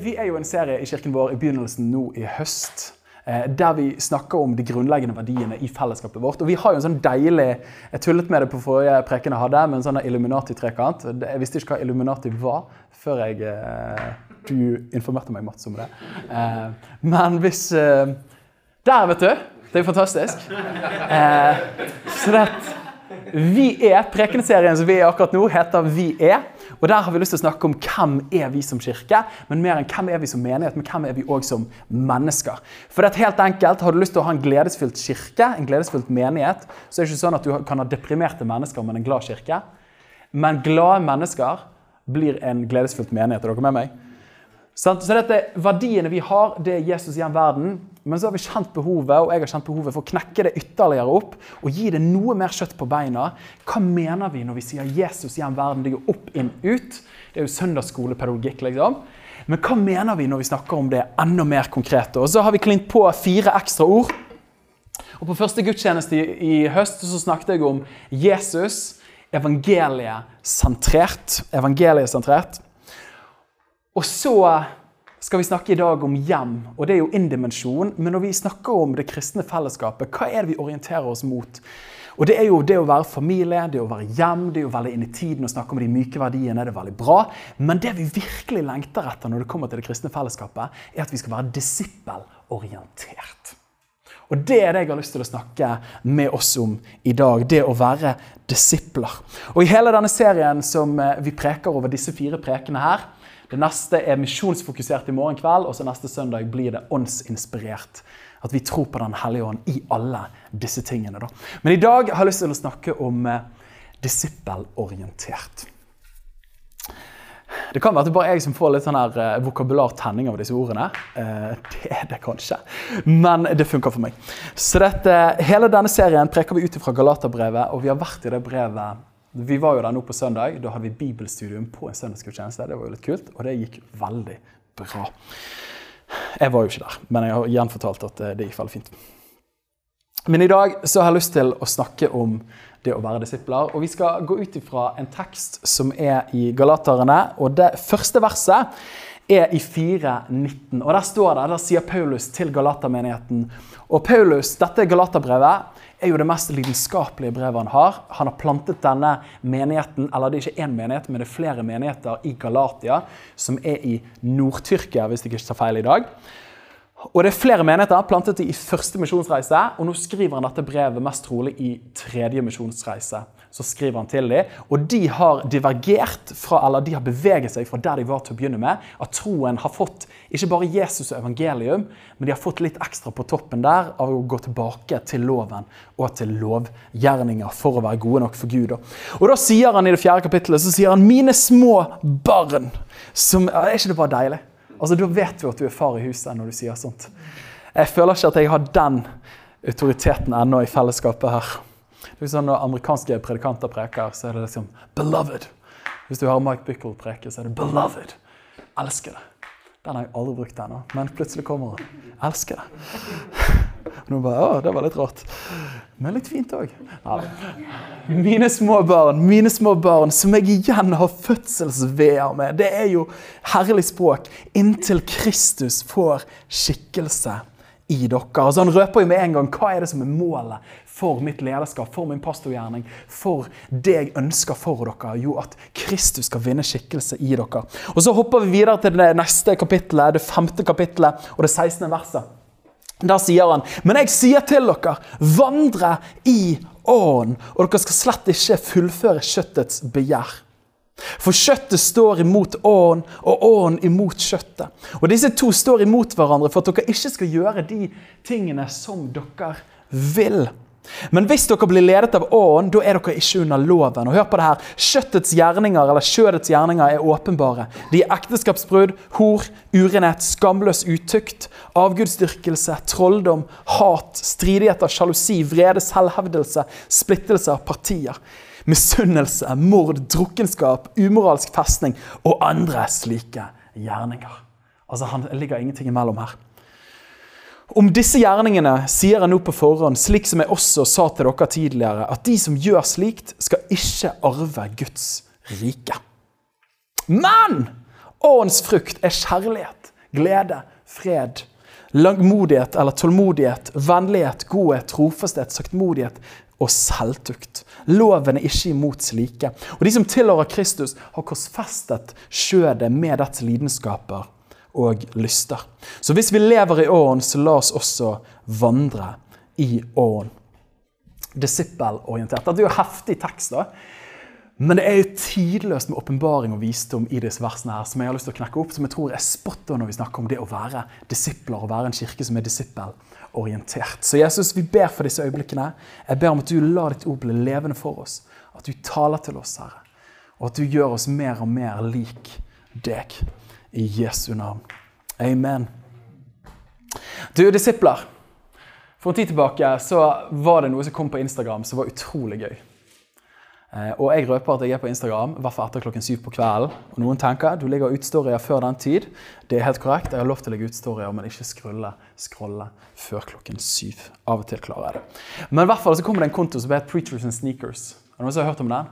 Vi er jo en serie i kirken vår i begynnelsen nå i høst. eh, Der vi snakker om de grunnleggende verdiene i fellesskapet vårt. Og vi har jo en sånn deilig Jeg tullet med det på forrige preken jeg hadde, med en sånn Illuminati-trekant. Jeg visste ikke hva Illuminati var før jeg, eh, du informerte meg, Mats, om det. Eh, Men hvis Der, vet du! Det er jo fantastisk. Så det vi er, Prekenserien som vi er akkurat nå, heter Vi er. Og Der har vi lyst til å snakke om hvem er vi som kirke, men mer enn hvem er vi som menighet, men hvem er vi òg som mennesker. For det er helt enkelt, Har du lyst til å ha en gledesfylt kirke, en gledesfylt menighet, så er det ikke sånn at du kan ha deprimerte mennesker, men en glad kirke. Men glade mennesker blir en gledesfylt menighet. Er dere med meg? Så dette, Verdiene vi har, det er Jesus i en verden. Men så har vi kjent behovet og jeg har kjent behovet for å knekke det ytterligere opp og gi det noe mer kjøtt på beina. Hva mener vi når vi sier Jesus i verden? Det er jo opp, inn, ut. Det er jo søndagsskolepedagogikk, liksom. Men hva mener vi når vi snakker om det enda mer konkret? Og så har vi klint på fire ekstra ord. Og På første gudstjeneste i, i høst så snakket jeg om Jesus, evangeliet sentrert. Evangeliet sentrert. Og så skal vi snakke i dag om hjem, og det er jo indimensjon. Men når vi snakker om det kristne fellesskapet, hva er det vi orienterer oss mot? Og Det er jo det å være familie, det å være hjem, det er jo veldig inn i tiden å snakke om de myke verdiene. det er veldig bra. Men det vi virkelig lengter etter når det kommer til det kristne fellesskapet, er at vi skal være disippelorientert. Og Det er det jeg har lyst til å snakke med oss om i dag. Det å være disipler. Og I hele denne serien som eh, vi preker over disse fire prekene her, det neste er misjonsfokusert i morgen kveld, og så neste søndag blir det åndsinspirert. At vi tror på Den hellige ånd i alle disse tingene. Da. Men i dag har jeg lyst til å snakke om eh, disippelorientert. Det kan være at det bare er jeg som får litt sånn her eh, vokabulartenning av disse ordene. Eh, det er det kanskje, men det funker for meg. Så dette, Hele denne serien preker vi ut fra Galaterbrevet, og vi har vært i det brevet Vi var jo der nå på søndag. Da hadde vi bibelstudium på en søndagsgudstjeneste. Det var jo litt kult, og det gikk veldig bra. Jeg var jo ikke der, men jeg har gjenfortalt at eh, det gikk veldig fint. Men i dag så har jeg lyst til å snakke om det å være disipler. Og vi skal gå ut ifra en tekst som er i Galaterne. Og det første verset er i 4.19. Og der står det, der sier Paulus til Galatermenigheten Og Paulus, dette Galaterbrevet er jo det mest lidenskapelige brevet han har. Han har plantet denne menigheten, eller det er ikke én menighet, men det er flere menigheter i Galatia, som er i Nord-Tyrkia, hvis jeg ikke tar feil i dag. Og det er flere menigheter plantet i første misjonsreise, og nå skriver han dette brevet mest trolig i tredje misjonsreise. Så skriver han til dem, og de har divergert fra, eller de har beveget seg fra der de var til å begynne med. At troen har fått ikke bare Jesus og evangelium, men de har fått litt ekstra på toppen der av å gå tilbake til loven og til lovgjerninger for å være gode nok for Gud. Og da sier han i det fjerde kapittelet så sier han, mine små barn som, Er ikke det bare deilig? Altså, Da vet du at du er far i huset når du sier sånt. Jeg føler ikke at jeg har den autoriteten ennå i fellesskapet her. Det er sånn Når amerikanske predikanter preker, så er det liksom 'beloved'. Hvis du hører Mike Bickle preke, så er det 'beloved'. Elsker det. Den har jeg aldri brukt ennå, men plutselig kommer den. Elsker det. Og nå bare, å, Det var litt rart. Men litt fint òg. Ja. Mine små barn, mine små barn, som jeg igjen har fødselsveer med. Det er jo herlig språk. Inntil Kristus får skikkelse i dere. Altså Han røper jo med en gang hva er det som er målet for mitt lederskap, for min pastorgjerning, for det jeg ønsker for dere. Jo, at Kristus skal vinne skikkelse i dere. Og Så hopper vi videre til det neste kapittelet, det femte kapittelet og det 16. verset. Der sier han, men jeg sier til dere, vandre i ånden, og dere skal slett ikke fullføre kjøttets begjær. For kjøttet står imot ånden, og ånden imot kjøttet. Og disse to står imot hverandre for at dere ikke skal gjøre de tingene som dere vil. Men hvis dere blir ledet av Ånden, da er dere ikke under loven. Og hør på det her. Kjøttets gjerninger eller kjødets gjerninger er åpenbare. De er ekteskapsbrudd, hor, urenhet, skamløs utukt, avgudsdyrkelse, trolldom, hat, stridigheter, sjalusi, vrede, selvhevdelse, splittelse av partier. Misunnelse, mord, drukkenskap, umoralsk festning og andre slike gjerninger. Altså, Han ligger ingenting imellom her. Om disse gjerningene sier jeg nå på forhånd, slik som jeg også sa til dere tidligere, at de som gjør slikt, skal ikke arve Guds rike. Men åndens frukt er kjærlighet, glede, fred, langmodighet eller tålmodighet, vennlighet, godhet, trofasthet, saktmodighet og selvtukt. Loven er ikke imot slike. Og de som tilhører Kristus, har korsfestet skjødet med dets lidenskaper og lyster. Så hvis vi lever i Åren, så la oss også vandre i Åren. Disippelorientert. Det er jo heftig tekst, da. Men det er jo tidløst med åpenbaring og visdom i disse versene her, som jeg har lyst til å knekke opp, som jeg tror er spot on når vi snakker om det å være disipler og være en kirke som er disippelorientert. Så Jesus, vi ber for disse øyeblikkene. Jeg ber om at du lar ditt ord bli levende for oss. At du taler til oss, Herre. Og at du gjør oss mer og mer lik deg i Jesu navn. Amen. Du, disipler. For en tid tilbake så var det noe som kom på Instagram som var utrolig gøy. Eh, og jeg røper at jeg er på Instagram i hvert fall etter klokken syv på kvelden. Og noen tenker du ligger ut storyer før den tid. Det er helt korrekt. Jeg har lov til å legge ut storyer, men ikke skrulle, scrolle før klokken syv. Av og til klarer jeg det. Men i hvert fall så kommer det en konto som heter Preachers and Sneakers. Er det noen som har hørt om den?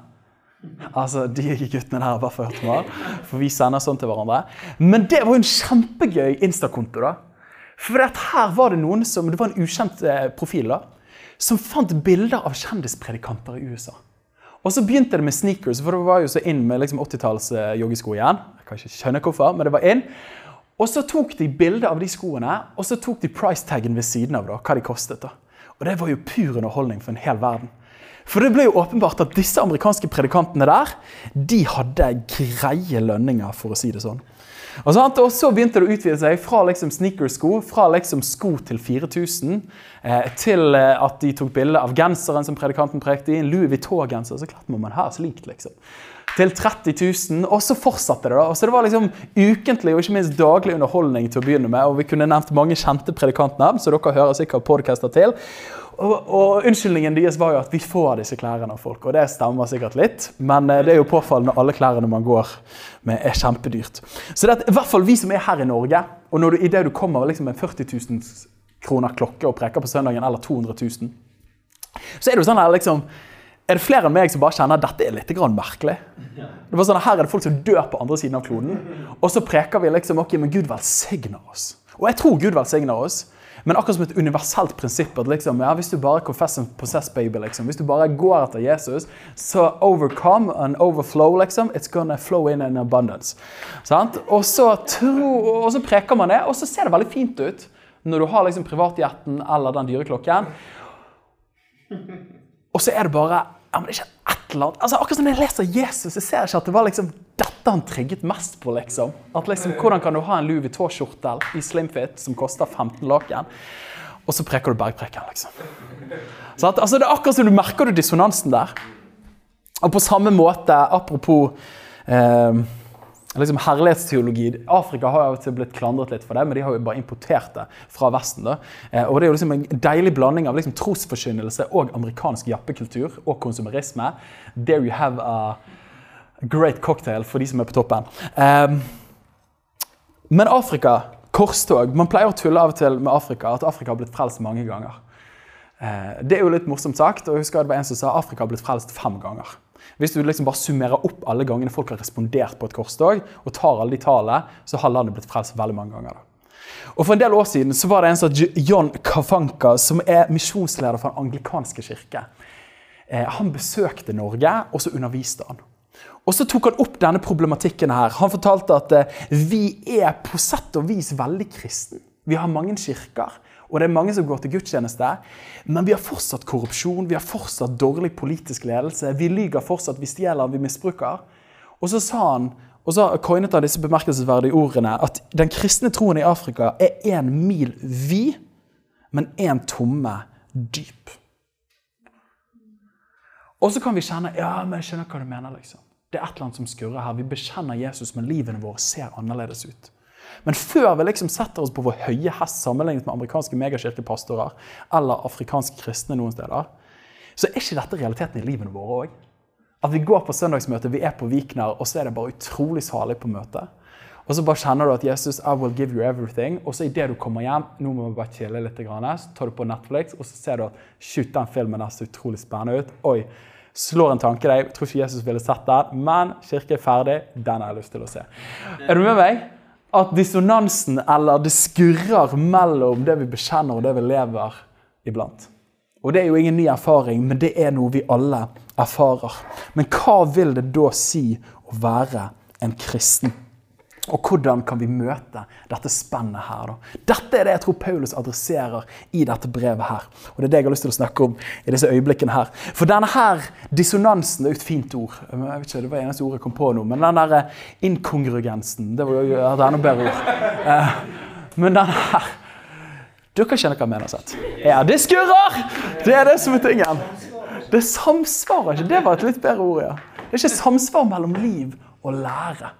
Altså, De guttene der bare hørt om for vi sender sånn til hverandre. Men det var jo en kjempegøy Insta-konto. da. For her var det noen som, det var en ukjent eh, profil da, som fant bilder av kjendispredikanter i USA. Og så begynte det med sneakers, for det var jo så inn med liksom 80-talls eh, joggesko igjen. Jeg kan ikke skjønne hvorfor, men det var inn. Og så tok de bilde av de skoene, og så tok de price-taggen ved siden av da, hva de kostet. da. Og det var jo pur underholdning for en hel verden. For det ble jo åpenbart at disse amerikanske predikantene der, de hadde greie lønninger, for å si det sånn. Og, så begynte det å utvide seg fra liksom sneakersko fra liksom sko til 4000 eh, til eh, at de tok bilde av genseren som predikanten prekte i. En Louis Vuitton-genser. Så klart må man ha slikt, liksom. Til 30 000, og så fortsatte det. da. Og så Det var liksom ukentlig og ikke minst daglig underholdning til å begynne med. og Vi kunne nevnt mange kjente predikantnavn, så dere hører sikkert podcaster til. Og, og, Unnskyldningen deres var jo at vi får disse klærne av folk, og det stemmer sikkert litt. Men eh, det er jo påfallende alle klærne man går med, er kjempedyrt. Så det er i hvert fall vi som er her i Norge, og når du, i det du kommer liksom med 40 000 kroner klokke og preker på søndagen, eller 200 000, så er det jo sånn her liksom er det flere enn meg som bare kjenner at dette er litt merkelig? Det var sånn, Her er det folk som dør på andre siden av kloden, og så preker vi liksom ok, men Gud velsigner oss. Og jeg tror Gud velsigner oss. Men akkurat som et universelt prinsipp at liksom, ja, hvis du bare confess and possess baby, liksom, hvis du bare går etter Jesus, så overcome and overflow, liksom, it's gonna flow in in abundance. Sant? Og, så tro, og så preker man det, og så ser det veldig fint ut når du har liksom privatjetten eller den dyre klokken. Og så er det bare ja, men det er ikke et eller annet. Altså, akkurat som jeg leser Jesus, jeg ser ikke at det var liksom dette han trigget mest på. liksom. At liksom, Hvordan kan du ha en Louis Vuitton-skjortel i slimfit som koster 15 laken, og så preker du bergpreken, liksom. Så at, altså, det er akkurat som du merker du dissonansen der. Og på samme måte, apropos eh, liksom herlighetsteologi. Afrika har jo blitt klandret litt for det, men de har jo bare importert det fra Vesten. da. Eh, og Det er jo liksom en deilig blanding av liksom trosforkynnelse og amerikansk jappekultur og konsumerisme. There you have a great cocktail for de som er på toppen. Um, men Afrika, korstog Man pleier å tulle av og til med Afrika, at Afrika har blitt frelst mange ganger. Uh, det er jo litt morsomt sagt, og jeg husker det var en som sa Afrika har blitt frelst fem ganger. Hvis du liksom bare summerer opp alle gangene folk har respondert på et korstog, og tar alle de tallene, så har landet blitt frelst veldig mange ganger. Og For en del år siden så var det en som John Kavanka, som er misjonsleder for den anglikanske kirke. Eh, han besøkte Norge, og så underviste han. Og Så tok han opp denne problematikken. her. Han fortalte at eh, vi er på sett og vis veldig kristne. Vi har mange kirker, og det er mange som går til gudstjeneste. Men vi har fortsatt korrupsjon, vi har fortsatt dårlig politisk ledelse. Vi lyver fortsatt, vi stjeler, vi misbruker. Og så sa han, og så coinet han disse bemerkelsesverdige ordene, at den kristne troen i Afrika er én mil vid, men én tomme dyp. Og så kan vi kjenne ja, men jeg skjønner hva du mener. liksom. Det er et eller annet som skurrer her. Vi bekjenner Jesus, men livene våre ser annerledes ut. Men før vi liksom setter oss på vår høye hest sammenlignet med amerikanske megakirkepastorer eller afrikanske kristne noen steder, så er ikke dette realiteten i livene våre òg. At vi går på søndagsmøte, vi er på Vikner, og så er det bare utrolig salig på møtet. Og så bare kjenner du at Jesus, I will give you everything. Og så idet du kommer hjem, nå må vi bare chille litt, så tar du på Netflix, og så ser du at shoot, den filmen der ser utrolig spennende ut. Oi, slår en tanke deg. Jeg tror ikke Jesus ville sett den, men kirke er ferdig. Den har jeg lyst til å se. Er du med meg? At dissonansen, eller det skurrer mellom det vi bekjenner og det vi lever iblant. Og det er jo ingen ny erfaring, men det er noe vi alle erfarer. Men hva vil det da si å være en kristen? Og hvordan kan vi møte dette spennet her? Da? Dette er det jeg tror Paulus adresserer i dette brevet her. Og det er det jeg har lyst til å snakke om i disse øyeblikkene her. For denne her dissonansen det er jo et fint ord. Jeg vet ikke, Det var eneste ordet jeg kom på nå. Men den der inkongrugensen Det var jo et enda bedre ord. Eh, men den her Dere kjenner hva jeg mener, sett. Ja, det skurrer! Det er det som er tingen. Det samsvarer ikke. Det var et litt bedre ord, ja. Det er ikke samsvar mellom liv og lære.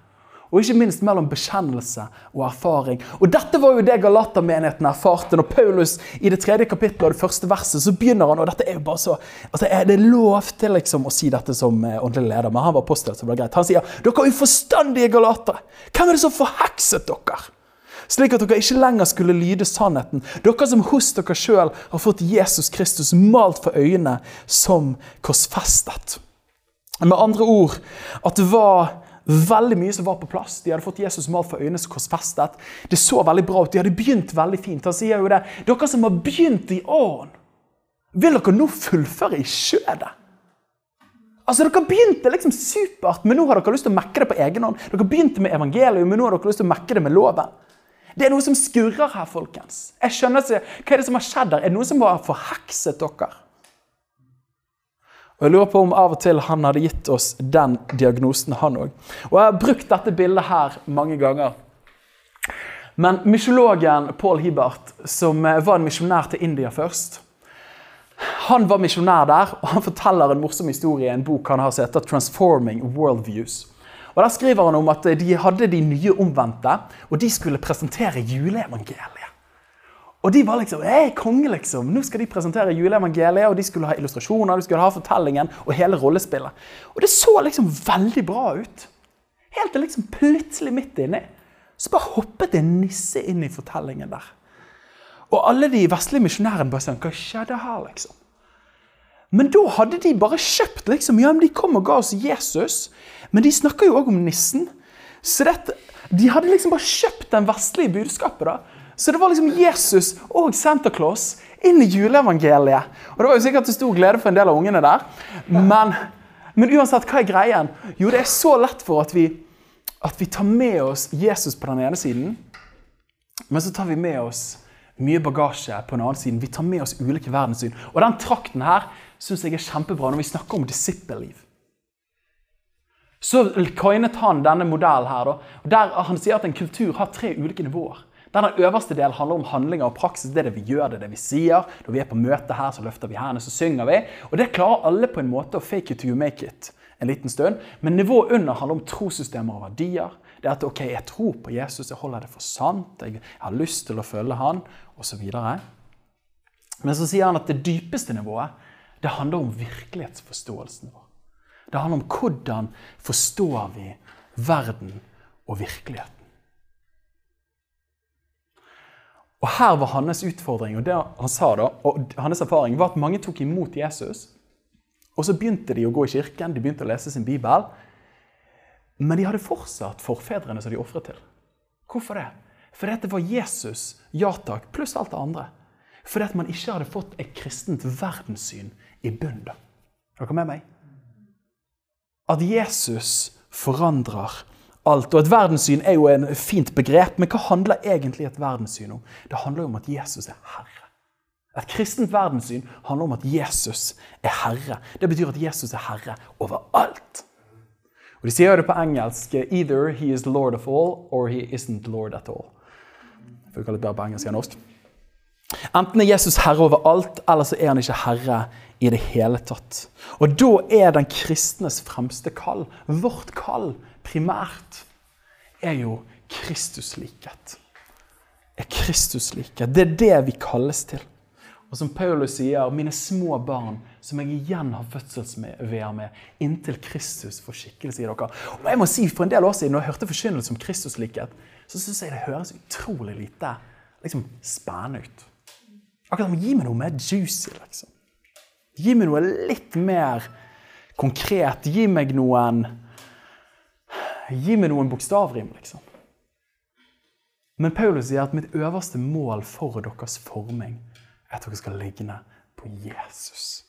Og ikke minst mellom bekjennelse og erfaring. Og Dette var jo det Galatermenigheten erfarte. Når Paulus i det tredje kapittelet og det første verset så begynner han, og dette er jo bare så, altså Det er lov til liksom å si dette som eh, åndelig leder, men han var apostel, så det var greit. Han sier dere er uforstandige galatere. Hvem er det som forhekset dere? Slik at dere ikke lenger skulle lyde sannheten. Dere som hos dere sjøl har fått Jesus Kristus malt for øynene som korsfestet. Med andre ord at det var Veldig mye som var på plass. De hadde fått Jesus malt for øynene som korsfestet. Det så veldig bra ut. De hadde begynt veldig fint. Han sier jo det. Dere som har begynt i åren, vil dere nå fullføre i skjødet? Altså, Dere begynte liksom supert, men nå har dere lyst til å mekke det på egen hånd. Dere begynte med evangeliet, men nå har dere lyst til å mekke det med loven. Det er noe som skurrer her, folkens. Jeg skjønner ikke, Hva er det som har skjedd her? Er det noe som har forhekset dere? Og Jeg lurer på om av og til han hadde gitt oss den diagnosen, han òg. Og jeg har brukt dette bildet her mange ganger. Men mysjologen Paul Hibert, som var en misjonær til India først Han var misjonær der, og han forteller en morsom historie i en bok han har som heter 'Transforming Worldviews'. Og Der skriver han om at de hadde de nye omvendte, og de skulle presentere juleevangeliet. Og de var liksom Hei, konge, liksom! Nå skal de presentere juleevangeliet, og de skulle ha illustrasjoner, de skulle ha fortellingen og hele rollespillet. Og det så liksom veldig bra ut. Helt til liksom plutselig midt inni så bare hoppet en nisse inn i fortellingen der. Og alle de vestlige misjonærene bare sånn Hva skjedde her, liksom? Men da hadde de bare kjøpt liksom, Ja, men de kom og ga oss Jesus. Men de snakker jo òg om nissen. Så dette, de hadde liksom bare kjøpt den vestlige budskapet. da, så det var liksom Jesus og Santa Claus inn i juleevangeliet. Og Det var jo sikkert til stor glede for en del av ungene der. Men, men, uansett, hva er greien? Jo, det er så lett for at vi, at vi tar med oss Jesus på den ene siden, men så tar vi med oss mye bagasje på den andre siden. Vi tar med oss ulike verdenssyn. Og den trakten her syns jeg er kjempebra når vi snakker om disippelliv. Så coinet han denne modellen her. Da, der Han sier at en kultur har tre ulike nivåer. Den øverste del handler om handlinger og praksis. Det er det vi gjør, det er det vi sier. Når vi er på møte her, så løfter vi hendene, så synger vi. Og det klarer alle på en måte å fake it to you make it en liten stund. Men nivået under handler om trossystemer og verdier. Det er at ok, jeg tror på Jesus, jeg holder det for sant, jeg har lyst til å følge han, osv. Men så sier han at det dypeste nivået det handler om virkelighetsforståelsen vår. Det handler om hvordan forstår vi verden og virkeligheten. Og Her var hans utfordring og det han sa da, og hans erfaring var at mange tok imot Jesus. Og Så begynte de å gå i kirken, de begynte å lese sin bibel. Men de hadde fortsatt forfedrene som de ofret til. Hvorfor det? At det var Jesus, ja takk, pluss alt det andre. Fordi at man ikke hadde fått et kristent verdenssyn i bunnen. Er dere med meg? At Jesus forandrer alt. Og Et verdenssyn er jo en fint begrep, men hva handler egentlig et verdenssyn om? Det handler jo om at Jesus er Herre. Et kristent verdenssyn handler om at Jesus er Herre. Det betyr at Jesus er Herre overalt. Og De sier jo det på engelsk Either he is lord of all, or he isn't lord at all. Jeg føler litt bedre på engelsk enn norsk. Enten er Jesus herre over alt, eller så er han ikke herre i det hele tatt. Og da er den kristnes fremste kall, vårt kall primært, er jo Kristuslikhet. Er Kristuslikhet. Det er det vi kalles til. Og som Paulus sier, mine små barn, som jeg igjen har fødselsveer med, inntil Kristus får skikkelse i dere. Og jeg må si, For en del år siden, når jeg hørte forkynnelse om Kristuslikhet, så syns jeg det høres utrolig lite liksom, spennende ut. Akkurat Gi meg noe mer juicy, liksom. Gi meg noe litt mer konkret. Gi meg noen Gi meg noen bokstavrim, liksom. Men Paulus sier at mitt øverste mål for deres forming er at dere skal ligne på Jesus.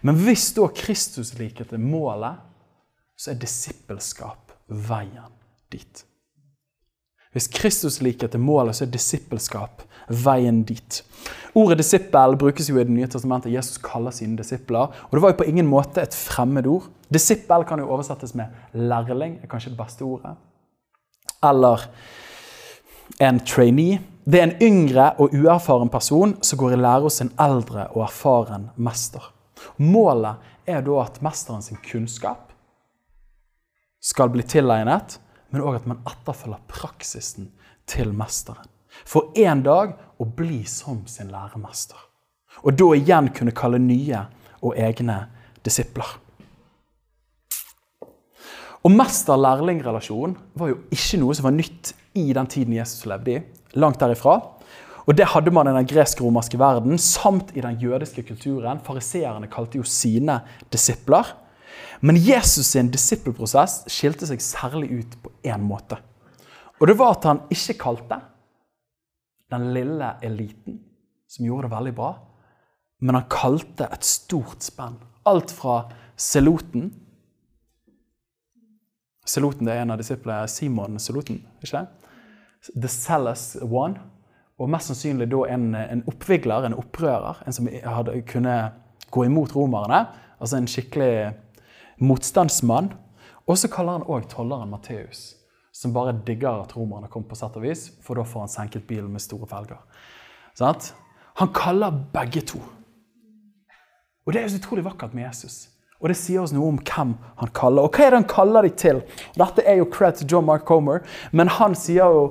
Men hvis da Kristuslikhet er målet, så er disippelskap veien dit. Hvis Kristus-likhet er målet, så er disippelskap veien dit. Ordet disippel brukes jo i Det nye testamentet. Jesus kaller sine disipler. Og det var jo på ingen måte et fremmedord. Disippel kan jo oversettes med lærling, er kanskje det beste ordet. Eller en trainee. Det er en yngre og uerfaren person som går i lære hos en eldre og erfaren mester. Målet er da at mesteren sin kunnskap skal bli tilegnet, men òg at man etterfølger praksisen til mesteren. For en dag å bli som sin læremester. Og da igjen kunne kalle nye og egne disipler. Og Mester-lærling-relasjonen var jo ikke noe som var nytt i den tiden Jesus levde i langt derifra. Og Det hadde man i den gresk-romerske verden samt i den jødiske kulturen. Fariseerne kalte jo sine disipler. Men Jesus' sin disippelprosess skilte seg særlig ut på én måte. Og det var at han ikke kalte den lille eliten, som gjorde det veldig bra, men han kalte et stort spenn. Alt fra Seloten Seloten det er en av disiplene Simon Seloten, ikke det? The Zealous One. Og mest sannsynlig da en, en oppvigler, en opprører, en som hadde kunne gå imot romerne. Altså en skikkelig motstandsmann. Og så kaller han òg tolleren Matteus, som bare digger at romerne kom på sett og vis, for da får han senket bilen med store felger. Sånn? Han kaller begge to. Og det er jo så utrolig vakkert med Jesus. Og det sier oss noe om hvem han kaller. Og hva er det han kaller dem til? Dette er jo cred til John Mark Comer, men han sier jo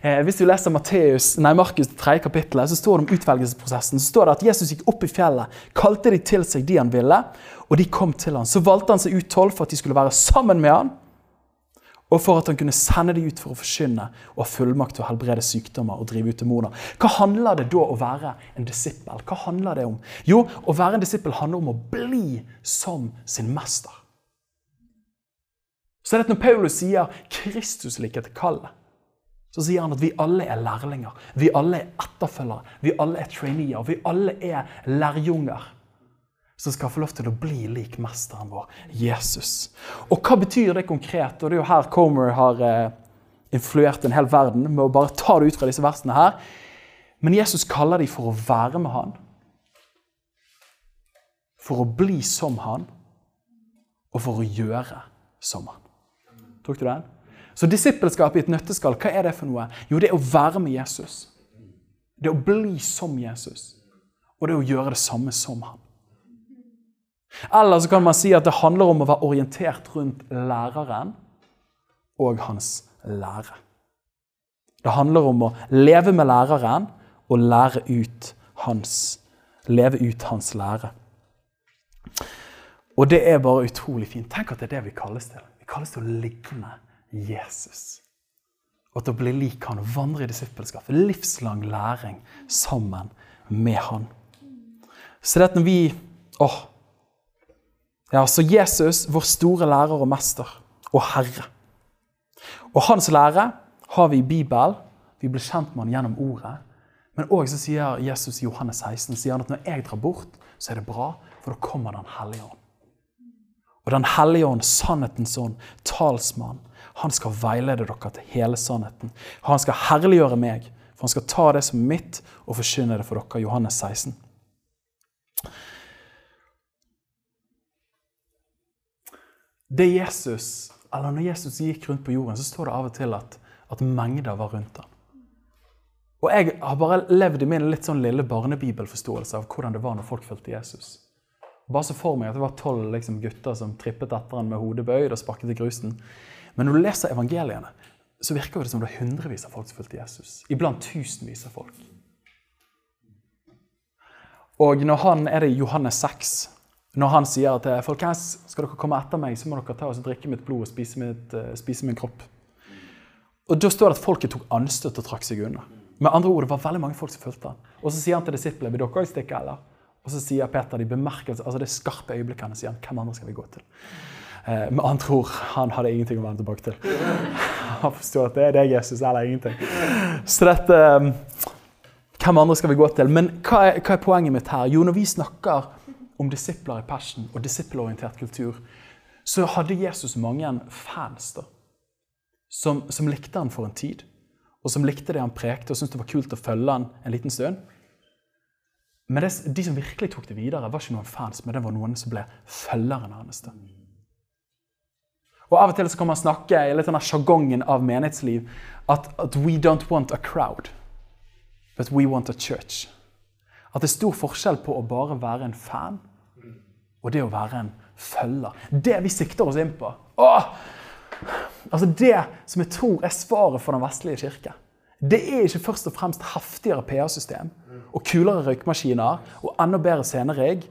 eh, Hvis du leser Matteus, nei, Markus 3. kapittelet, så står det om utvelgelsesprosessen. Så står det at Jesus gikk opp i fjellet, kalte de til seg de han ville, og de kom til han. Så valgte han seg ut tolv for at de skulle være sammen med han, og for at han kunne sende dem ut for å forkynne og ha fullmakt til å helbrede sykdommer og drive ut demoner. Hva handler det da å være en disippel? Hva handler det om? Jo, å være en disippel handler om å bli som sin mester. Så det er Når Paulus sier 'Kristus liker til kallet', så sier han at vi alle er lærlinger. Vi alle er etterfølgere. Vi alle er traineer. Vi alle er lærjunger som skal få lov til å bli lik mesteren vår, Jesus. Og hva betyr det konkret? Og det er jo her Comer har eh, influert en hel verden med å bare ta det ut fra disse versene her. Men Jesus kaller dem for å være med han, for å bli som han, og for å gjøre som han. Tok du den? Så disippelskap i et nøtteskall, hva er det for noe? Jo, det er å være med Jesus. Det er å bli som Jesus. Og det er å gjøre det samme som han. Eller så kan man si at det handler om å være orientert rundt læreren og hans lære. Det handler om å leve med læreren og lære ut hans, leve ut hans lære. Og det er bare utrolig fint. Tenk at det er det vi kalles til. Vi kalles til å ligne Jesus. Og til å bli lik han vandre i disippelskap. Livslang læring sammen med han. Så det at når vi åh, ja, så Jesus, vår store lærer og mester og Herre. Og hans lære har vi i Bibelen. Vi blir kjent med han gjennom ordet. Men òg sier Jesus i Johannes 16 sier han at når jeg drar bort, så er det bra, for da kommer Den hellige ånd. Og Den hellige ånd, sannhetens ånd, talsmann, han skal veilede dere til hele sannheten. Han skal herliggjøre meg, for han skal ta det som er mitt, og forkynne det for dere. Johannes 16. Det Jesus, eller Når Jesus gikk rundt på jorden, så står det av og til at, at mengder var rundt ham. Og jeg har bare levd i min litt sånn lille barnebibelforståelse av hvordan det var når folk fulgte Jesus. Bare så for meg at det var tolv liksom, gutter som trippet etter ham med hodet bøyd og sparket i grusen. Men når du leser evangeliene, så virker det som det er hundrevis av folk som fulgte Jesus. Iblant tusenvis av folk. Og når han er det i Johannes 6, når han sier at folkens, skal dere komme etter meg, så må dere ta og drikke mitt blod og spise, mitt, uh, spise min kropp. Og Da står det at folket tok anstøt og trakk seg unna. Med andre ord, det var veldig mange folk som fulgte han. Og så sier han til disiplene vil dere også stikke, eller? Og så sier Peter de bemerkelse, altså det skarpe øyeblikkene sier han, hvem andre skal vi gå til? Eh, med andre ord, han hadde ingenting å vende tilbake til. Han forstår at det er det Jesus eller ingenting. Så dette eh, Hvem andre skal vi gå til? Men hva er, hva er poenget mitt her? Jo, når vi snakker om disipler i passion og disippelorientert kultur, så hadde Jesus mange fans da, som, som likte han for en tid. Og som likte det han prekte og syntes det var kult å følge han en liten stund. Men det, de som virkelig tok det videre, var ikke noen fans, men det var noen som ble følgeren hans. Og Av og til så kan man snakke i litt denne sjargongen av menighetsliv at, at we don't want a crowd, but we want a church. At det er stor forskjell på å bare være en fan og det å være en følger. Det vi sikter oss inn på. Åh! Altså Det som jeg tror er svaret for den vestlige kirke, det er ikke først og fremst heftigere PA-system og kulere røykmaskiner og enda bedre scenerigg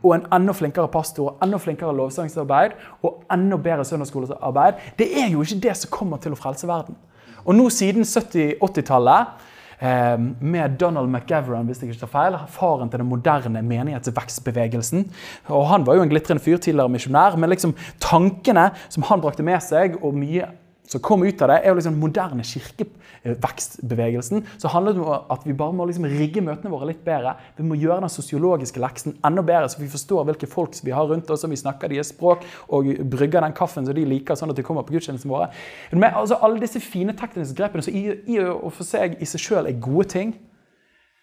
og en enda flinkere pastor og enda flinkere lovsangsarbeid og enda bedre søndagsskolearbeid. Det er jo ikke det som kommer til å frelse verden. Og nå siden 70-80-tallet Ehm, med Donald McGavran, hvis jeg ikke tar feil, faren til den moderne menighetsvekstbevegelsen. Og Han var jo en glitrende fyr, tidligere misjonær, men liksom tankene som han brakte med seg, og mye som kom ut av det, er jo liksom moderne kirkevekstbevegelsen. Så handler det om at vi bare må liksom rigge møtene våre litt bedre. Vi må gjøre den sosiologiske leksen enda bedre, så vi forstår hvilke folk vi har rundt oss, og vi snakker deres språk og brygger den kaffen som de liker, sånn at de kommer på gudstjenestene våre. Men altså, Alle disse fine tekniske grepene som i, i og for seg i seg sjøl er gode ting.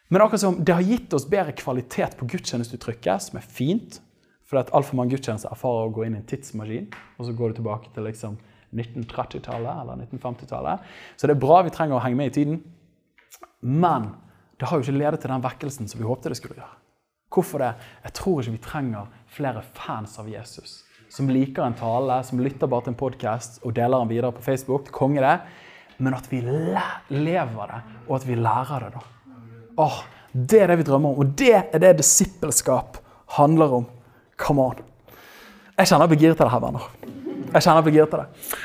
Men akkurat som det har gitt oss bedre kvalitet på gudstjenesteuttrykket, som er fint. fordi at altfor mange gudstjenester erfarer å gå inn i en tidsmaskin, og så går du tilbake til liksom 1930-tallet eller 1950-tallet. Så det er bra vi trenger å henge med i tiden. Men det har jo ikke ledet til den vekkelsen som vi håpte det skulle gjøre. Hvorfor det? Jeg tror ikke vi trenger flere fans av Jesus. Som liker en tale, som lytter bare til en podkast og deler den videre på Facebook. Konge det. Men at vi lever det, og at vi lærer det. da. Åh, Det er det vi drømmer om, og det er det disippelskap handler om. Come on. Jeg kjenner jeg blir giret av det her, venner. Jeg kjenner jeg blir giret av det.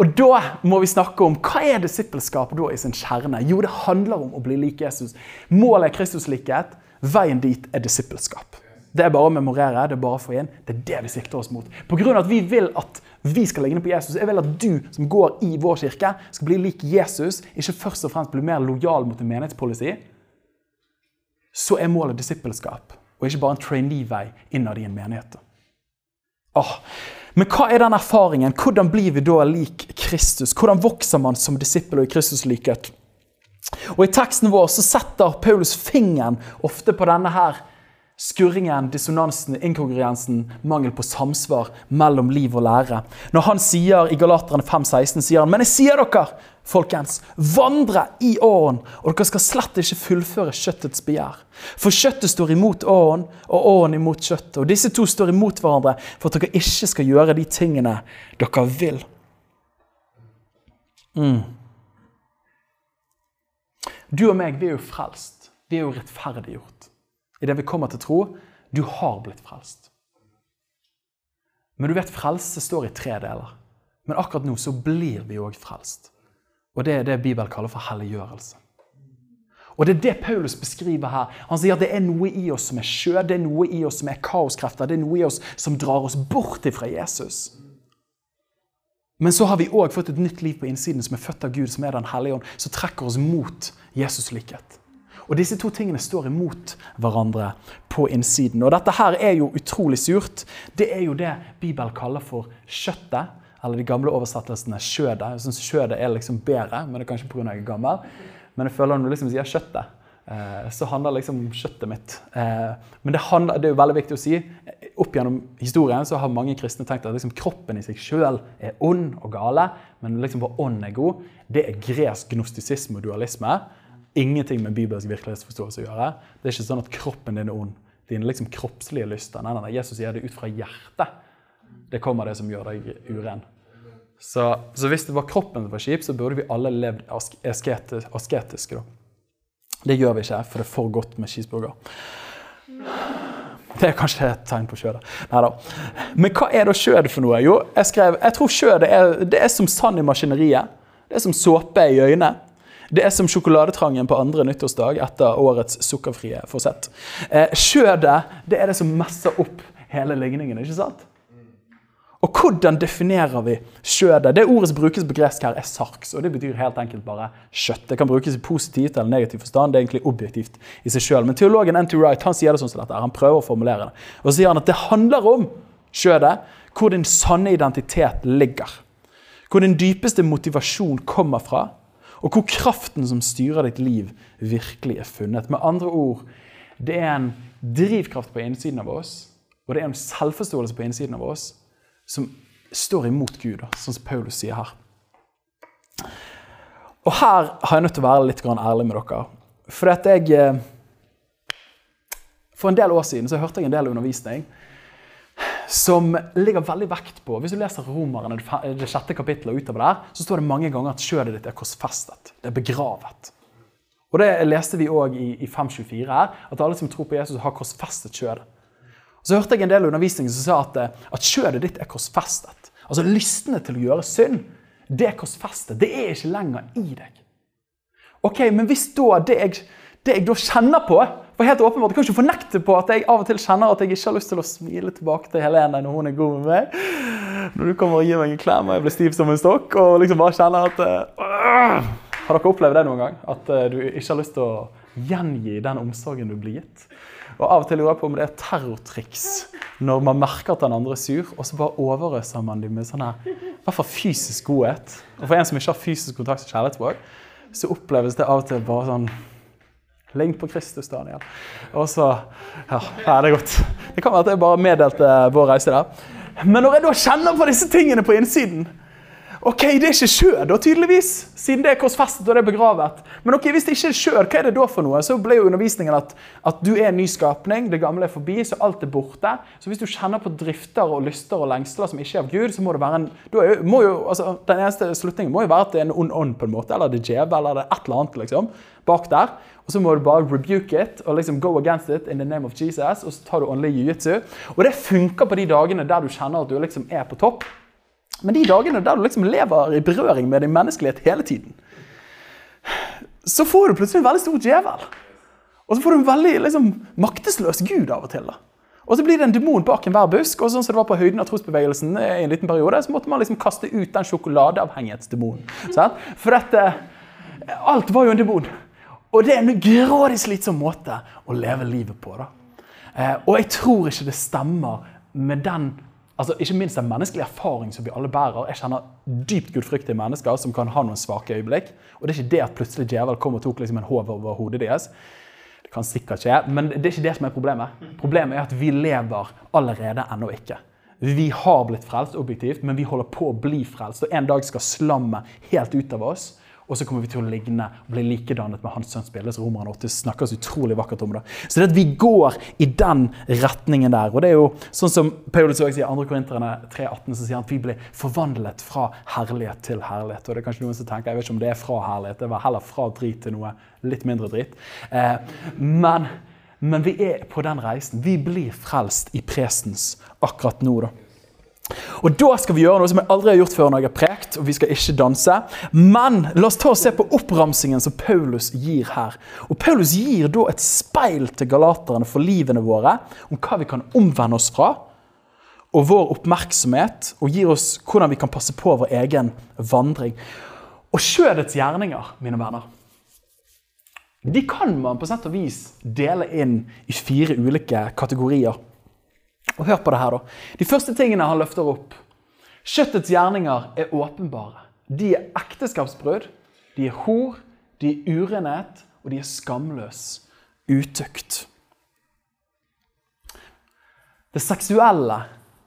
Og Da må vi snakke om hva er disippelskap da i sin kjerne. Jo, det handler om å bli lik Jesus. Målet er Kristuslikhet. Veien dit er disippelskap. Det er bare å memorere. Det er bare å få inn. Det er det vi sikter oss mot. På grunn av at vi vil at vi skal ligne på Jesus. Jeg vil at du som går i vår kirke, skal bli lik Jesus. Ikke først og fremst bli mer lojal mot en menighetspolicy. Så er målet disippelskap, og ikke bare en trainee-vei innad i en menighet. Åh, men hva er den erfaringen? Hvordan blir vi da lik Kristus? Hvordan vokser man som disippel og i Kristuslikhet? Og I teksten vår så setter Paulus fingeren ofte på denne her skurringen, dissonansen, inkongruensen, mangel på samsvar mellom liv og lære. Når han sier i Galaterne 5,16, sier han, men jeg sier dere, folkens, vandre i åren, og dere skal slett ikke fullføre kjøttets begjær. For kjøttet står imot åren, og åren imot kjøttet. Og disse to står imot hverandre for at dere ikke skal gjøre de tingene dere vil. Mm. Du og meg, vi er jo frelst. Vi er jo rettferdiggjort i det vi kommer til tro. Du har blitt frelst. Men du vet, frelse står i tre deler. Men akkurat nå så blir vi òg frelst. Og det er det Bibelen kaller for helliggjørelse. Og det er det Paulus beskriver her. Han sier at det er noe i oss som er sjø, det er noe i oss som er kaoskrefter, det er noe i oss som drar oss bort ifra Jesus. Men så har vi òg fått et nytt liv på innsiden som er født av Gud, som er Den hellige ånd, som trekker oss mot Jesus likhet. Og disse to tingene står imot hverandre på innsiden. Og dette her er jo utrolig surt. Det er jo det Bibelen kaller for kjøttet. Eller de gamle oversettelsene skjødet. Jeg syns skjødet er liksom bedre, men det er kanskje pga. jeg er gammel. Men jeg føler når du liksom sier kjøttet, eh, så handler det liksom om kjøttet mitt eh, Men det, handler, det, er jo veldig viktig å si. Opp gjennom historien så har mange kristne tenkt at liksom kroppen i seg sjøl er ond og gale, men liksom vår ånd er god. Det er gresk gnostisisme og dualisme. ingenting med bibelsk virkelighetsforståelse å gjøre. Det er ikke sånn at kroppen din er ond. Dine liksom kroppslige lyster. Nei, nei, Jesus sier det ut fra hjertet. Det kommer det som gjør deg uren. Så, så hvis det var kroppen som var kjip, så burde vi alle levd asketisk, asketiske. Da. Det gjør vi ikke, for det er for godt med cheeseburger. Det er kanskje et tegn på skjødet. Men hva er da skjød for noe? Jo, jeg skrev jeg tror skjød er, det er som sand i maskineriet. Det er som såpe i øynene. Det er som sjokoladetrangen på andre nyttårsdag etter årets sukkerfrie forsett. Eh, det er det som messer opp hele ligningen. ikke sant? Og hvordan definerer vi skjødet? Det ordet som brukes på gresk her, er sarks. og Det betyr helt enkelt bare kjøtt. Det kan brukes i positivt eller negativ forstand. Det er egentlig objektivt i seg selv. Men teologen N.T. Wright han sier det sånn som dette. Han prøver å formulere det. Og så sier han at det handler om skjødet, hvor din sanne identitet ligger. Hvor din dypeste motivasjon kommer fra, og hvor kraften som styrer ditt liv, virkelig er funnet. Med andre ord, det er en drivkraft på innsiden av oss, og det er en selvforståelse på innsiden av oss som står imot Gud, sånn som Paulus sier her. Og her har jeg nødt til å være litt ærlig med dere. For at jeg eh, For en del år siden så hørte jeg en del undervisning som ligger veldig vekt på Hvis du leser Romerne, det sjette kapittelet, og utover der, så står det mange ganger at kjødet ditt er korsfestet. Det er begravet. Og Det leste vi òg i, i 524 her, at alle som tror på Jesus, har korsfestet skjødet. Så hørte jeg en del undervisning som sa at, eh, at kjødet ditt er korsfestet. Altså Lystne til å gjøre synd, det er korsfestet. Det er ikke lenger i deg. Ok, Men hvis da det jeg, det jeg da kjenner på for helt åpenbart, Jeg kan ikke fornekte på at jeg av og til kjenner at jeg ikke har lyst til å smile tilbake til Helene når hun er god med meg. Når du kommer og gir meg en klem og jeg blir stiv som en stokk og liksom bare kjenner at uh, Har dere opplevd det noen gang? At uh, du ikke har lyst til å gjengi den omsorgen du blir gitt? Og Av og til lurer jeg på om det er terrortriks når man merker at den andre er sur, og så bare overøser man dem med sånn her, i hvert fall fysisk godhet. Og For en som ikke har fysisk kontakt med kjærlighetsspråk, så oppleves det av og til bare sånn Lign på Kristus, Daniel. Og så Ja, det er godt. Det kan være at jeg bare meddelte vår reise der. Men når jeg da kjenner på disse tingene på innsiden Ok, det er ikke skjød, da, tydeligvis, siden det er korsfestet og det er begravet. Men ok, hvis det ikke er skjød, hva er det da for noe? Så ble jo undervisningen at, at du er en ny skapning, det gamle er forbi, så alt er borte. Så hvis du kjenner på drifter og lyster og lengsler som ikke er av Gud, så må det være en er, må jo, altså, Den eneste slutningen må jo være at det er en ond ånd, på en måte, eller det er djevel, eller det er et eller annet liksom, bak der. Og så må du bare rebuke it og liksom go against it in the name of Jesus. Og så tar du åndelig jiu-jitsu. Og det funker på de dagene der du kjenner at du liksom er på topp. Men de dagene der du liksom lever i berøring med din menneskelighet hele tiden, så får du plutselig en veldig stor djevel. Og så får du en veldig liksom, maktesløs gud av og til. da. Og så blir det en demon bak enhver busk. og sånn som det var på høyden av trosbevegelsen i en liten periode, så måtte man liksom kaste ut den sjokoladeavhengighetsdemonen. For dette Alt var jo en demon. Og det er en grådig slitsom måte å leve livet på. da. Eh, og jeg tror ikke det stemmer med den altså ikke minst den menneskelig erfaring som vi alle bærer. Jeg kjenner dypt gudfryktige mennesker som kan ha noen svake øyeblikk. Og det er ikke det at plutselig djevel kom og tok liksom en håv over hodet deres. Det kan sikkert skje, men det er ikke det som er problemet. Problemet er at vi lever allerede ennå ikke. Vi har blitt frelst objektivt, men vi holder på å bli frelst. Og en dag skal slammet helt ut av oss. Og så kommer vi til å ligne og bli likedannet med hans sønns bilde. Så Romerne 8 snakker utrolig vakkert om det. Så det at vi går i den retningen der. Og det er jo sånn som Paulus også sier i 2. Korinterne 3,18, så sier han at vi blir forvandlet fra herlighet til herlighet. Og det er kanskje noen som tenker jeg vet ikke om det er fra herlighet, det var heller fra drit til noe litt mindre drit. Eh, men, men vi er på den reisen. Vi blir frelst i presens akkurat nå. da. Og Da skal vi gjøre noe som jeg aldri har gjort før når jeg har prekt, og vi skal ikke danse. Men la oss ta og se på oppramsingen som Paulus gir her. Og Paulus gir da et speil til galaterne for livene våre, om hva vi kan omvende oss fra, og vår oppmerksomhet, og gir oss hvordan vi kan passe på vår egen vandring. Og skjødets gjerninger, mine venner, de kan man på sett og vis dele inn i fire ulike kategorier. Og hør på det her, da. De første tingene han løfter opp. Kjøttets gjerninger er åpenbare. De er ekteskapsbrudd, de er hor, de er urenhet, og de er skamløs utukt. Det seksuelle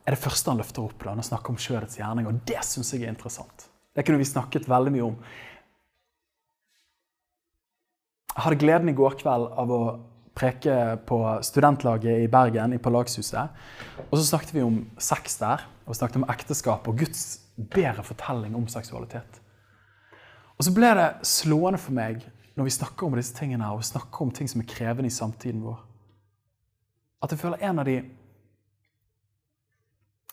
er det første han løfter opp da når han snakker om kjødets gjerning. Og det syns jeg er interessant. Det kunne vi snakket veldig mye om. Jeg hadde gleden i går kveld av å preke på studentlaget i Bergen, på Lagshuset. Og så snakket vi om sex der, og snakket om ekteskap og Guds bedre fortelling om seksualitet. Og så ble det slående for meg når vi snakker om disse tingene og snakker om ting som er krevende i samtiden vår, at jeg føler en av de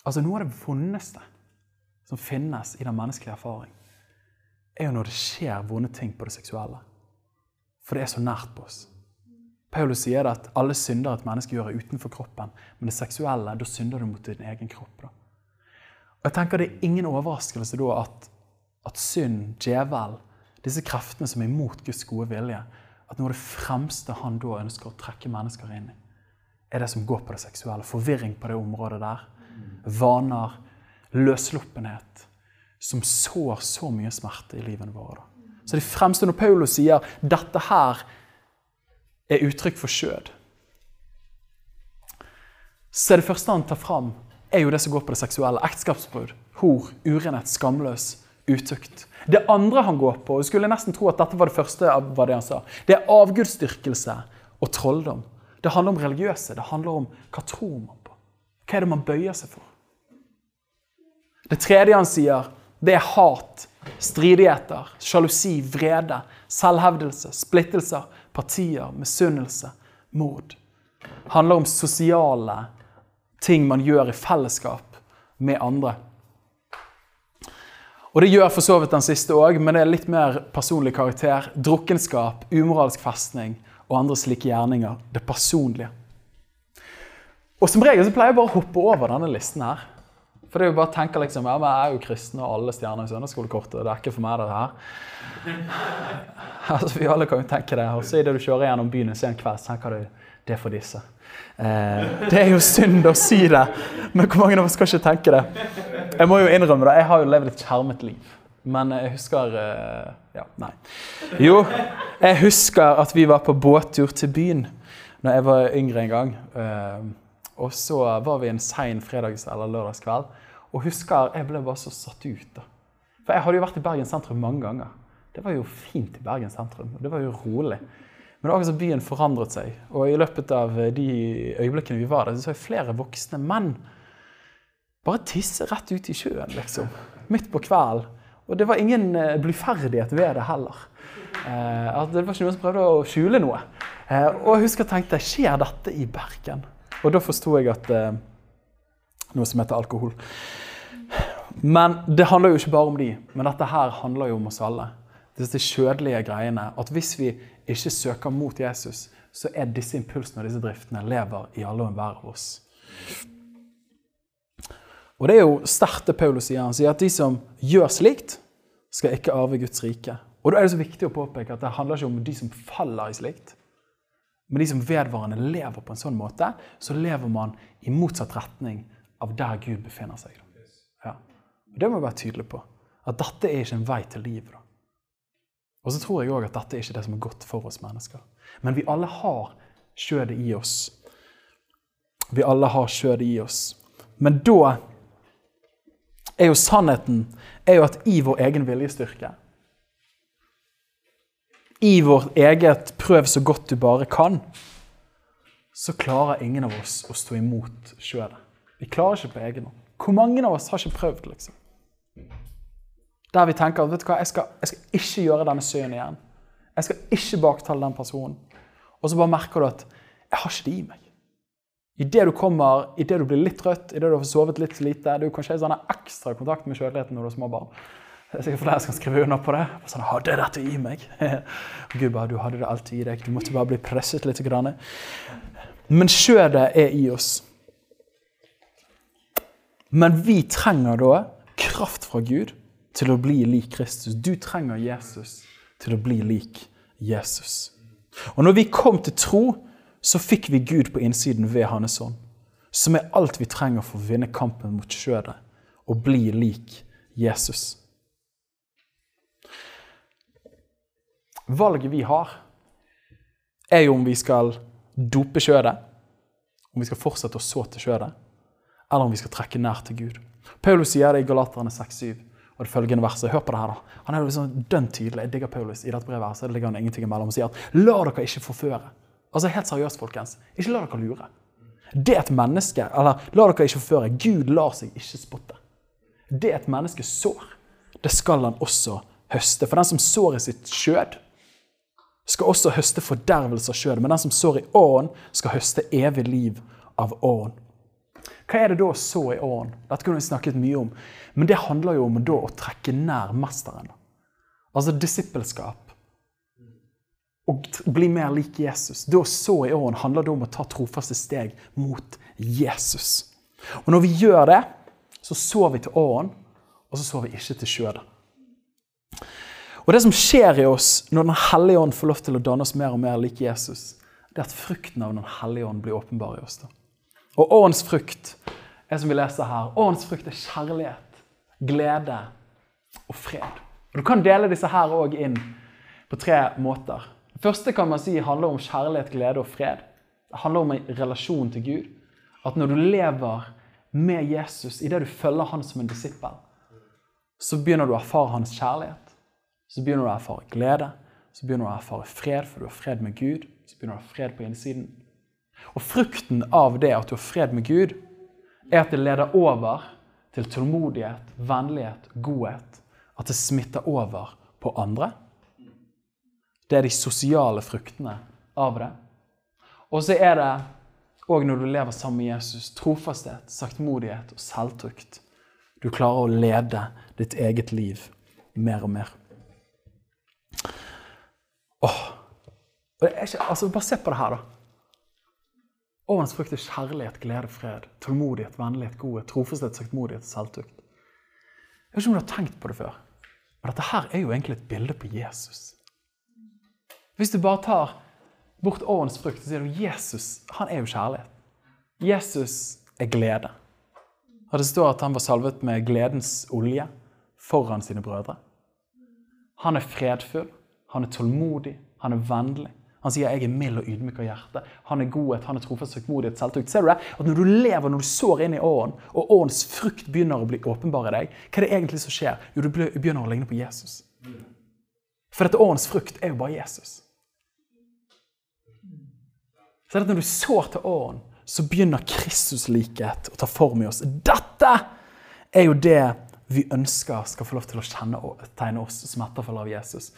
Altså Noe av det vondeste som finnes i den menneskelige erfaring, er jo når det skjer vonde ting på det seksuelle. For det er så nært på oss. Paulus sier at alle synder et menneske gjør, er utenfor kroppen. Men det seksuelle, da synder du mot din egen kropp. Da. Og jeg tenker Det er ingen overraskelse da at, at synd, djevel, disse kreftene som er imot Guds gode vilje, at noe av det fremste han da ønsker å trekke mennesker inn i, er det som går på det seksuelle. Forvirring på det området der vaner, løssluppenhet, som sår så mye smerte i livene våre. Så det fremste når Paulus sier dette her er uttrykk for skjød, så det første han tar fram, er jo det som går på det seksuelle. Ekteskapsbrudd, hor, urenhet, skamløs, utukt. Det andre han går på, og skulle nesten tro at dette var det første av hva det han sa, det er avgudsdyrkelse og trolldom. Det handler om religiøse. Det handler om hva tror man på. Hva er det man bøyer seg for? Det tredje han sier, det er hat, stridigheter, sjalusi, vrede, selvhevdelse, splittelser, partier, misunnelse, mord. Det handler om sosiale ting man gjør i fellesskap med andre. Og Det gjør for så vidt den siste òg, men det er litt mer personlig karakter. Drukkenskap, umoralsk festning og andre slike gjerninger. Det personlige. Og Som regel så pleier jeg bare å hoppe over denne listen her. For det er jo bare å tenke liksom, ja, men Jeg er jo kristen, og alle stjerner i søndagsskolekortet. Det er ikke for meg, dette her. altså, Vi alle kan jo tenke det. Og så idet du kjører gjennom byen en sen kveld, tenker du det er for disse. Eh, det er jo synd å si det, men hvor mange av oss skal ikke tenke det? Jeg må jo innrømme det, jeg har jo levd et skjermet liv. Men jeg husker eh, Ja, nei. Jo, jeg husker at vi var på båttur til byen når jeg var yngre en gang. Eh, og så var vi en sein fredags- eller lørdagskveld. Og husker, Jeg ble bare så satt ut. da. For jeg hadde jo vært i Bergen sentrum mange ganger. Det var jo fint i Bergen sentrum. Det var jo rolig. Men akkurat som byen forandret seg. Og i løpet av de øyeblikkene vi var der, så så jeg flere voksne menn bare tisse rett ut i sjøen, liksom. Midt på kvelden. Og det var ingen bluferdighet ved det heller. Eh, det var ikke noen som prøvde å skjule noe. Eh, og jeg husker jeg tenkte skjer dette i Bergen? Og da forsto jeg at eh, Noe som heter alkohol. Men det handler jo ikke bare om de, men dette her handler jo om oss alle. Disse kjødelige greiene. At hvis vi ikke søker mot Jesus, så er disse impulsene og disse driftene lever i alle og enhver av oss. Og det er jo sterkt det Paulus sier. Han sier at de som gjør slikt, skal ikke arve Guds rike. Og da er det så viktig å påpeke at det handler ikke om de som faller i slikt. Men de som vedvarende lever på en sånn måte, så lever man i motsatt retning av der Gud befinner seg. Ja. Det må vi være tydelige på. At dette er ikke en vei til liv. Da. Og så tror jeg òg at dette er ikke det som er godt for oss mennesker. Men vi alle har skjødet i oss. Vi alle har skjødet i oss. Men da er jo sannheten er jo at i vår egen viljestyrke I vårt eget 'prøv så godt du bare kan', så klarer ingen av oss å stå imot sjøl. Vi klarer ikke på egen hånd. Hvor mange av oss har ikke prøvd, liksom? Der vi tenker at vet du hva, jeg skal, jeg skal ikke gjøre denne synden igjen. Jeg skal ikke baktale den personen. Og så bare merker du at jeg har ikke det i meg. Idet du kommer, i det du blir litt trøtt, idet du har sovet litt lite Du kanskje har sånn ekstra kontakt med kjødeligheten når du har små barn. Det er sikkert flere som kan skrive under på det. Sånn, hadde jeg dette i meg? Gud bare, du hadde det alltid i deg. Du måtte bare bli presset litt. Grann. Men skjødet er i oss. Men vi trenger da kraft fra Gud til å bli lik Kristus. Du trenger Jesus til å bli lik Jesus. Og når vi kom til tro, så fikk vi Gud på innsiden ved Hans ånd. Som er alt vi trenger for å vinne kampen mot skjødet og bli lik Jesus. Valget vi har, er jo om vi skal dope skjødet, om vi skal fortsette å så til skjødet, eller om vi skal trekke nær til Gud. Paulus sier det i Galaterne 6-7. og det følgende verset. Hør på det her, da. Han er liksom dønn tydelig. Jeg digger Paulus i dette brevet. her, så ligger han ingenting imellom og sier at la dere ikke forføre. Altså helt seriøst, folkens. Ikke la dere lure. Det et menneske, eller la dere ikke forføre. Gud lar seg ikke spotte. Det et menneske sår, det skal han også høste. For den som sår i sitt skjød, skal også høste fordervelse av skjødet. Men den som sår i åren, skal høste evig liv av åren. Hva er det da å så i åren? Dette kunne vi snakket mye om. Men det handler jo om da å trekke nær mesteren. Altså disippelskap. Og bli mer lik Jesus. Da å så i åren handler det om å ta trofaste steg mot Jesus. Og når vi gjør det, så sår vi til åren, og så sår vi ikke til skjødet. Og Det som skjer i oss når Den hellige ånd får lov til å danne oss mer og mer lik Jesus, det er at frukten av Den hellige ånd blir åpenbar i oss. da. Og åndens frukt er som vi leser her, åndens frukt er kjærlighet, glede og fred. Og Du kan dele disse her òg inn på tre måter. Det første kan man si handler om kjærlighet, glede og fred. Det handler om en relasjon til Gud. At når du lever med Jesus, idet du følger han som en disippel, så begynner du å erfare hans kjærlighet. Så begynner du å erfare glede, så begynner du å erfare fred, for du har fred med Gud. Så begynner du å ha fred på innsiden. Og frukten av det at du har fred med Gud, er at det leder over til tålmodighet, vennlighet, godhet. At det smitter over på andre. Det er de sosiale fruktene av det. Og så er det òg når du lever sammen med Jesus, trofasthet, saktmodighet og selvtrykt. Du klarer å lede ditt eget liv mer og mer. Åh. Ikke, altså, bare se på det her, da. Årens frukt er kjærlighet, glede, fred, tålmodighet, vennlighet, godhet, trofasthet, saktmodighet og selvtukt. Jeg vet ikke om du har tenkt på det før, men dette her er jo egentlig et bilde på Jesus. Hvis du bare tar bort årens frukt, så sier du Jesus han er jo kjærlighet. Jesus er glede. Og Det står at han var salvet med gledens olje foran sine brødre. Han er fredfull. Han er tålmodig, han er vennlig. Han sier 'jeg er mild og ydmyk av hjerte'. Han er godhet, han er trofast, søkmodighet, selvtukt. Ser du det? At Når du lever, når du sår inn i åren, og årens frukt begynner å bli åpenbar i deg, hva er det egentlig som skjer? Jo, du begynner å ligne på Jesus. For dette årens frukt er jo bare Jesus. Så at når du sår til åren, så begynner Kristuslikhet å ta form i oss. Dette er jo det vi ønsker skal få lov til å kjenne og tegne oss som etterfølgere av Jesus.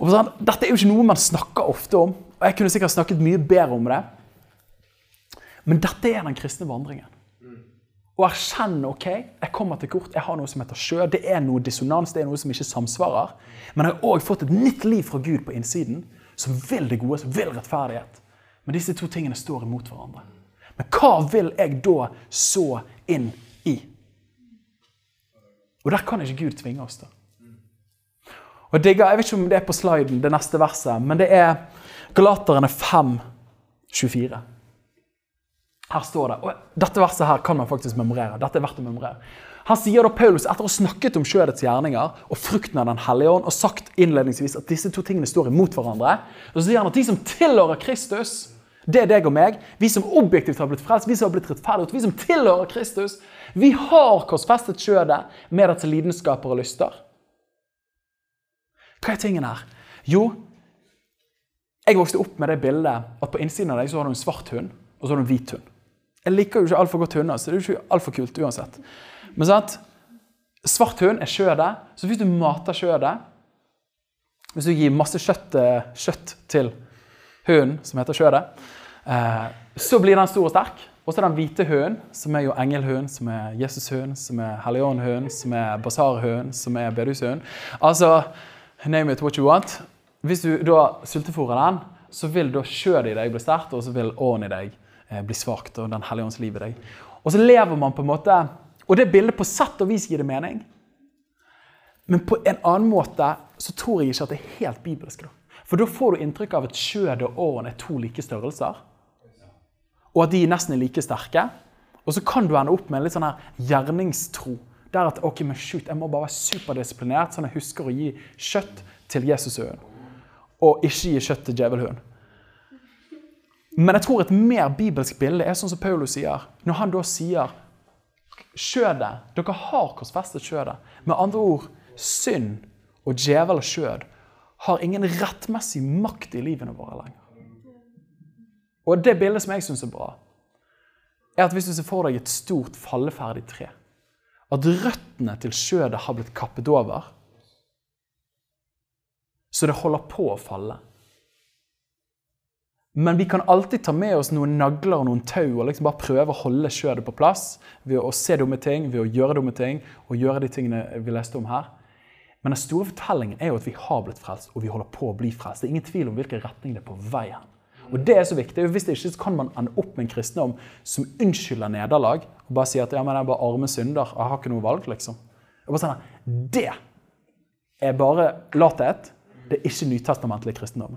Og sånn, dette er jo ikke noe man snakker ofte om, og jeg kunne sikkert snakket mye bedre om det. Men dette er den kristne vandringen. Å erkjenne ok, jeg kommer til kort, jeg har noe som heter sjø. Det er noe dissonans, det er noe som ikke samsvarer. Men jeg har òg fått et nytt liv fra Gud på innsiden, som vil det gode, som vil rettferdighet. Men disse to tingene står imot hverandre. Men hva vil jeg da så inn i? Og der kan ikke Gud tvinge oss til. Og jeg, digger, jeg vet ikke om det er på sliden, det neste verset, men det er Galaterne 5, 24. Her står det, og Dette verset her kan man faktisk memorere. Dette er verdt å memorere. Her sier da Paulus, etter å ha snakket om skjødets gjerninger og frukten av Den hellige ånd, og sagt innledningsvis at disse to tingene står imot hverandre, så sier han at de som tilhører Kristus, det er deg og meg. Vi som objektivt har blitt frelst, vi som har blitt rettferdiggjort, vi som tilhører Kristus, vi har korsfestet skjødet med dets lidenskaper og lyster. Hva er tingen her? Jo, jeg vokste opp med det bildet at på innsiden av deg så har du en svart hund og så har du en hvit hund. Jeg liker jo ikke altfor godt hunder, så det er jo ikke altfor kult uansett. Men sant? Svart hund er skjødet, så hvis du mater skjødet Hvis du gir masse kjøtt, eh, kjøtt til hunden som heter skjødet, eh, så blir den stor og sterk. Og så er den hvite hunden, som er jo engelhund, som er Jesus-hund, som er Helligånd-hund, som er basarhund, som er bedehushund. Altså, Name it what you want. Hvis du da sultefôrer den, så vil da kjødet i deg bli sterkt, og så vil ånden i deg eh, bli svakt. og den hellige ånds liv i deg. Og så lever man på en måte Og det bildet på sett og vis gir det mening. Men på en annen måte så tror jeg ikke at det er helt bibelsk. da. For da får du inntrykk av at kjødet og åren er to like størrelser. Og at de nesten er like sterke. Og så kan du ende opp med en litt sånn her gjerningstro det er at ok, men shoot, jeg må bare være superdisiplinert, sånn at jeg husker å gi kjøtt til Jesusøen. Og ikke gi kjøtt til djevelhøen. Men jeg tror et mer bibelsk bilde er sånn som Paulus sier. Når han da sier skjødet. Dere har korsfestet skjødet. Med andre ord, synd og djevel og skjød har ingen rettmessig makt i livene våre lenger. Og det bildet som jeg syns er bra, er at hvis du ser for deg et stort, falleferdig tre, at røttene til skjødet har blitt kappet over, så det holder på å falle. Men vi kan alltid ta med oss noen nagler og noen tau og liksom bare prøve å holde skjødet på plass ved å se dumme ting, ved å gjøre dumme ting og gjøre de tingene vi leste om her. Men den store fortellingen er jo at vi har blitt frelst, og vi holder på å bli frelst. Det er ingen tvil om hvilken retning det er på vei hen. Og det er så viktig. Hvis det ikke så kan man ende opp med en kristendom som unnskylder nederlag bare sier at ja, men jeg er bare arme synder, jeg har ikke noe valg, liksom. Jeg bare sånn, Det er bare lathet. Det er ikke nytestamentlig kristendom.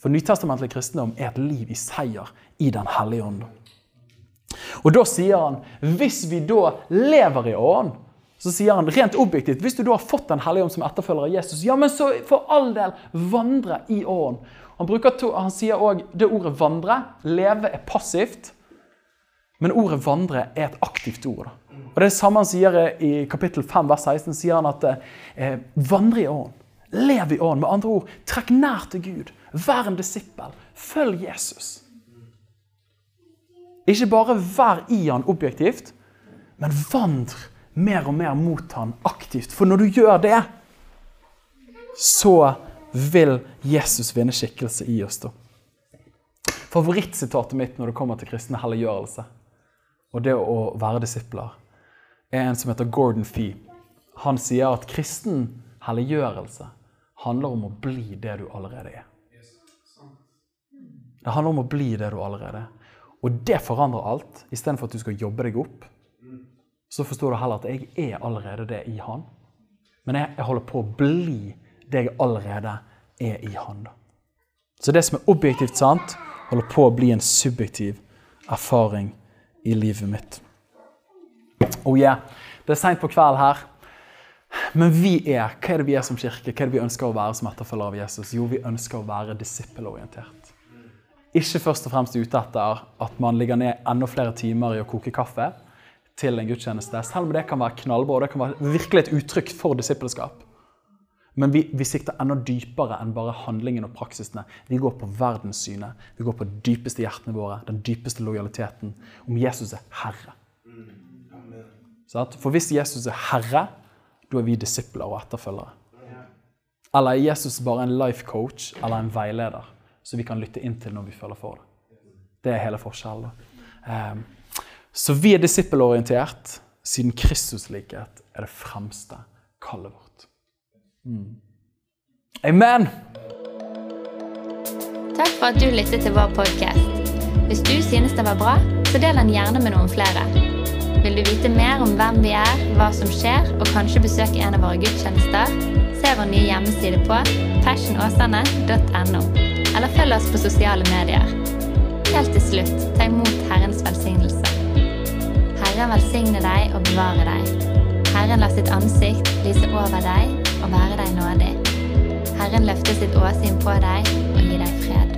For nytestamentlig kristendom er et liv i seier i Den hellige ånd. Og da sier han hvis vi da lever i ånd, så sier han rent objektivt hvis du da har fått Den hellige ånd som etterfølger av Jesus, ja, men så for all del vandre i ånd. Han, han sier òg det ordet 'vandre'. Leve er passivt. Men ordet 'vandre' er et aktivt ord. Og Det er samme han sier i kapittel 5, vers 16. sier han at eh, 'vandre i ånd'. Lev i ånd. Med andre ord, trekk nær til Gud. Vær en disippel. Følg Jesus. Ikke bare vær i han objektivt, men vandr mer og mer mot han aktivt. For når du gjør det, så vil Jesus vinne skikkelse i oss. da. Favorittsitatet mitt når det kommer til kristen helliggjørelse og det å være disipler, er en som heter Gordon Fee. Han sier at kristen helliggjørelse handler om å bli det du allerede er. Det handler om å bli det du allerede er. Og det forandrer alt. Istedenfor at du skal jobbe deg opp, så forstår du heller at jeg er allerede det i Han. Men jeg, jeg holder på å bli det jeg allerede er i Han. Så det som er objektivt sant, holder på å bli en subjektiv erfaring i livet mitt. Oh yeah, Det er seint på kveld her. Men vi er, hva er det vi er som kirke? Hva er det vi ønsker å være som etterfølger av Jesus? Jo, vi ønsker å være disippelorientert. Ikke først og fremst ute etter at man ligger ned enda flere timer i å koke kaffe til en gudstjeneste, selv om det kan være knallbra og det kan være virkelig et uttrykk for disippelskap. Men vi, vi, sikter enda dypere enn bare handlingene og praksisene. Vi går på verdenssynet. Vi går på det dypeste hjertene våre, den dypeste lojaliteten. Om Jesus er herre. For hvis Jesus er herre, da er vi disipler og etterfølgere. Eller er Jesus bare en life coach eller en veileder som vi kan lytte inn til når vi føler for det? Det er hele forskjellen. Um, så vi er disippelorientert siden Kristuslikhet er det fremste kallet vårt. Mm. Amen! Takk for at du lyttet til vår podkast. Hvis du synes den var bra, så del den gjerne med noen flere. Vil du vite mer om hvem vi er, hva som skjer, og kanskje besøke en av våre gudstjenester, se vår nye hjemmeside på fashionåsane.no, eller følg oss på sosiale medier. Helt til slutt, ta imot Herrens velsignelse. Herren velsigne deg og bevare deg. Herren la sitt ansikt lyse over deg og være deg nådig. Herren løfter sitt åsyn på deg og gir deg fred.